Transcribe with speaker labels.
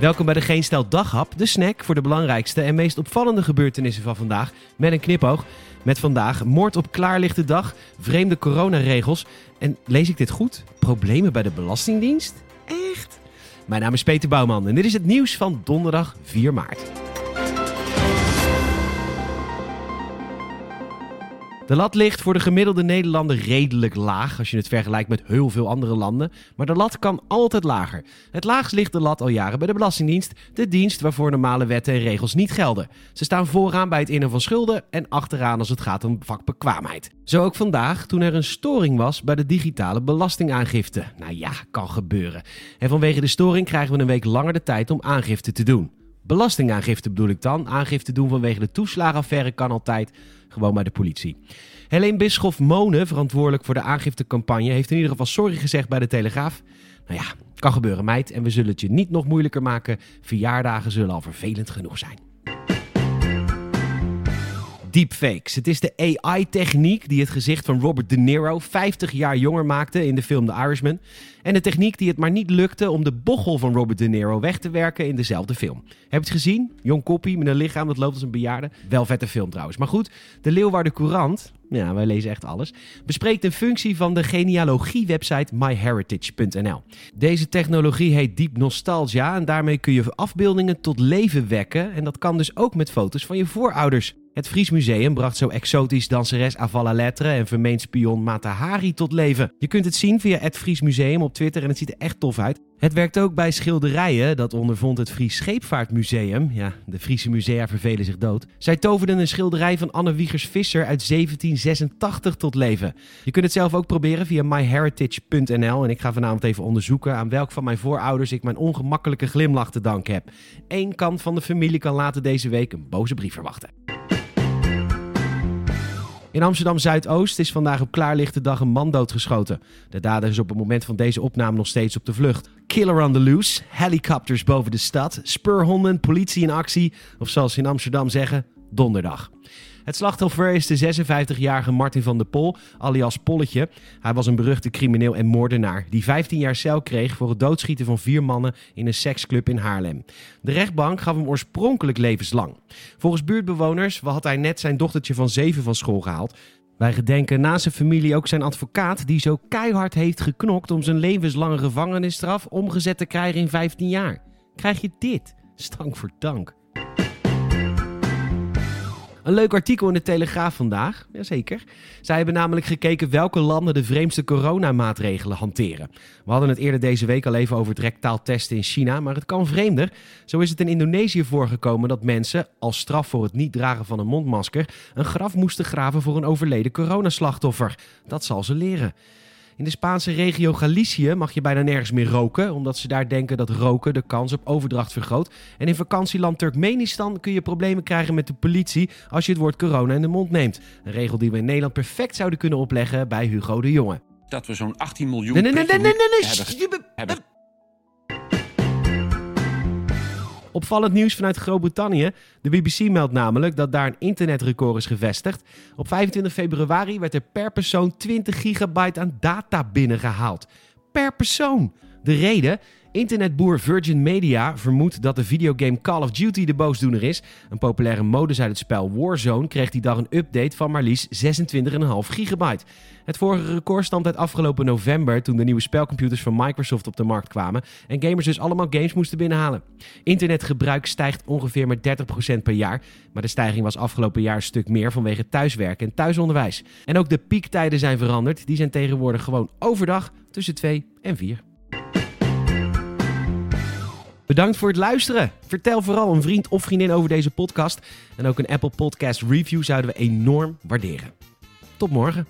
Speaker 1: Welkom bij de Geen Stel Daghap, de snack voor de belangrijkste en meest opvallende gebeurtenissen van vandaag. Met een knipoog. Met vandaag moord op klaarlichte dag, vreemde coronaregels en lees ik dit goed? Problemen bij de Belastingdienst? Echt? Mijn naam is Peter Bouwman en dit is het nieuws van donderdag 4 maart. De lat ligt voor de gemiddelde Nederlander redelijk laag als je het vergelijkt met heel veel andere landen. Maar de lat kan altijd lager. Het laagst ligt de lat al jaren bij de Belastingdienst, de dienst waarvoor normale wetten en regels niet gelden. Ze staan vooraan bij het innen van schulden en achteraan als het gaat om vakbekwaamheid. Zo ook vandaag toen er een storing was bij de digitale belastingaangifte. Nou ja, kan gebeuren. En vanwege de storing krijgen we een week langer de tijd om aangifte te doen. Belastingaangifte bedoel ik dan. Aangifte doen vanwege de toeslagenaffaire kan altijd gewoon bij de politie. Helene Bischoff Monen, verantwoordelijk voor de aangiftecampagne, heeft in ieder geval sorry gezegd bij de Telegraaf. Nou ja, kan gebeuren meid en we zullen het je niet nog moeilijker maken. Verjaardagen zullen al vervelend genoeg zijn. Deepfakes. Het is de AI-techniek die het gezicht van Robert De Niro 50 jaar jonger maakte in de film The Irishman. En de techniek die het maar niet lukte om de bochel van Robert De Niro weg te werken in dezelfde film. Heb je het gezien? Jong koppie met een lichaam dat loopt als een bejaarde. Wel vette film trouwens. Maar goed, de Leeuwarden Courant, ja, wij lezen echt alles, bespreekt een functie van de genealogie-website myheritage.nl. Deze technologie heet Deep Nostalgia en daarmee kun je afbeeldingen tot leven wekken. En dat kan dus ook met foto's van je voorouders. Het Fries Museum bracht zo exotisch danseres Avala Lettre en vermeend spion Mata Hari tot leven. Je kunt het zien via het Fries Museum op Twitter en het ziet er echt tof uit. Het werkt ook bij schilderijen, dat ondervond het Fries Scheepvaartmuseum. Ja, de Friese musea vervelen zich dood. Zij toverden een schilderij van Anne Wiegers-Visser uit 1786 tot leven. Je kunt het zelf ook proberen via myheritage.nl en ik ga vanavond even onderzoeken aan welk van mijn voorouders ik mijn ongemakkelijke glimlach te danken heb. Eén kant van de familie kan later deze week een boze brief verwachten. In Amsterdam Zuidoost is vandaag op klaarlichte dag een man doodgeschoten. De dader is op het moment van deze opname nog steeds op de vlucht. Killer on the loose, helikopters boven de stad, speurhonden, politie in actie, of zoals ze in Amsterdam zeggen, donderdag. Het slachtoffer is de 56-jarige Martin van der Pol, alias Polletje. Hij was een beruchte crimineel en moordenaar die 15 jaar cel kreeg voor het doodschieten van vier mannen in een seksclub in Haarlem. De rechtbank gaf hem oorspronkelijk levenslang. Volgens buurtbewoners had hij net zijn dochtertje van 7 van school gehaald. Wij gedenken naast zijn familie ook zijn advocaat die zo keihard heeft geknokt om zijn levenslange gevangenisstraf omgezet te krijgen in 15 jaar. Krijg je dit? Stank voor dank. Een leuk artikel in de Telegraaf vandaag. Jazeker. Zij hebben namelijk gekeken welke landen de vreemdste coronamaatregelen hanteren. We hadden het eerder deze week al even over het in China, maar het kan vreemder. Zo is het in Indonesië voorgekomen dat mensen, als straf voor het niet dragen van een mondmasker, een graf moesten graven voor een overleden coronaslachtoffer. Dat zal ze leren. In de Spaanse regio Galicië mag je bijna nergens meer roken, omdat ze daar denken dat roken de kans op overdracht vergroot. En in vakantieland Turkmenistan kun je problemen krijgen met de politie als je het woord corona in de mond neemt. Een regel die we in Nederland perfect zouden kunnen opleggen bij Hugo de Jonge.
Speaker 2: Dat we zo'n 18 miljoen
Speaker 1: Nee, nee, nee, nee, nee, nee, nee.
Speaker 2: hebben,
Speaker 1: sst, je-
Speaker 2: hebben
Speaker 1: Opvallend nieuws vanuit Groot-Brittannië. De BBC meldt namelijk dat daar een internetrecord is gevestigd. Op 25 februari werd er per persoon 20 gigabyte aan data binnengehaald. Per persoon. De reden? Internetboer Virgin Media vermoedt dat de videogame Call of Duty de boosdoener is. Een populaire modus uit het spel Warzone kreeg die dag een update van maar liefst 26,5 gigabyte. Het vorige record stamt uit afgelopen november toen de nieuwe spelcomputers van Microsoft op de markt kwamen en gamers dus allemaal games moesten binnenhalen. Internetgebruik stijgt ongeveer met 30% per jaar, maar de stijging was afgelopen jaar een stuk meer vanwege thuiswerken en thuisonderwijs. En ook de piektijden zijn veranderd, die zijn tegenwoordig gewoon overdag tussen 2 en 4. Bedankt voor het luisteren. Vertel vooral een vriend of vriendin over deze podcast. En ook een Apple Podcast review zouden we enorm waarderen. Tot morgen.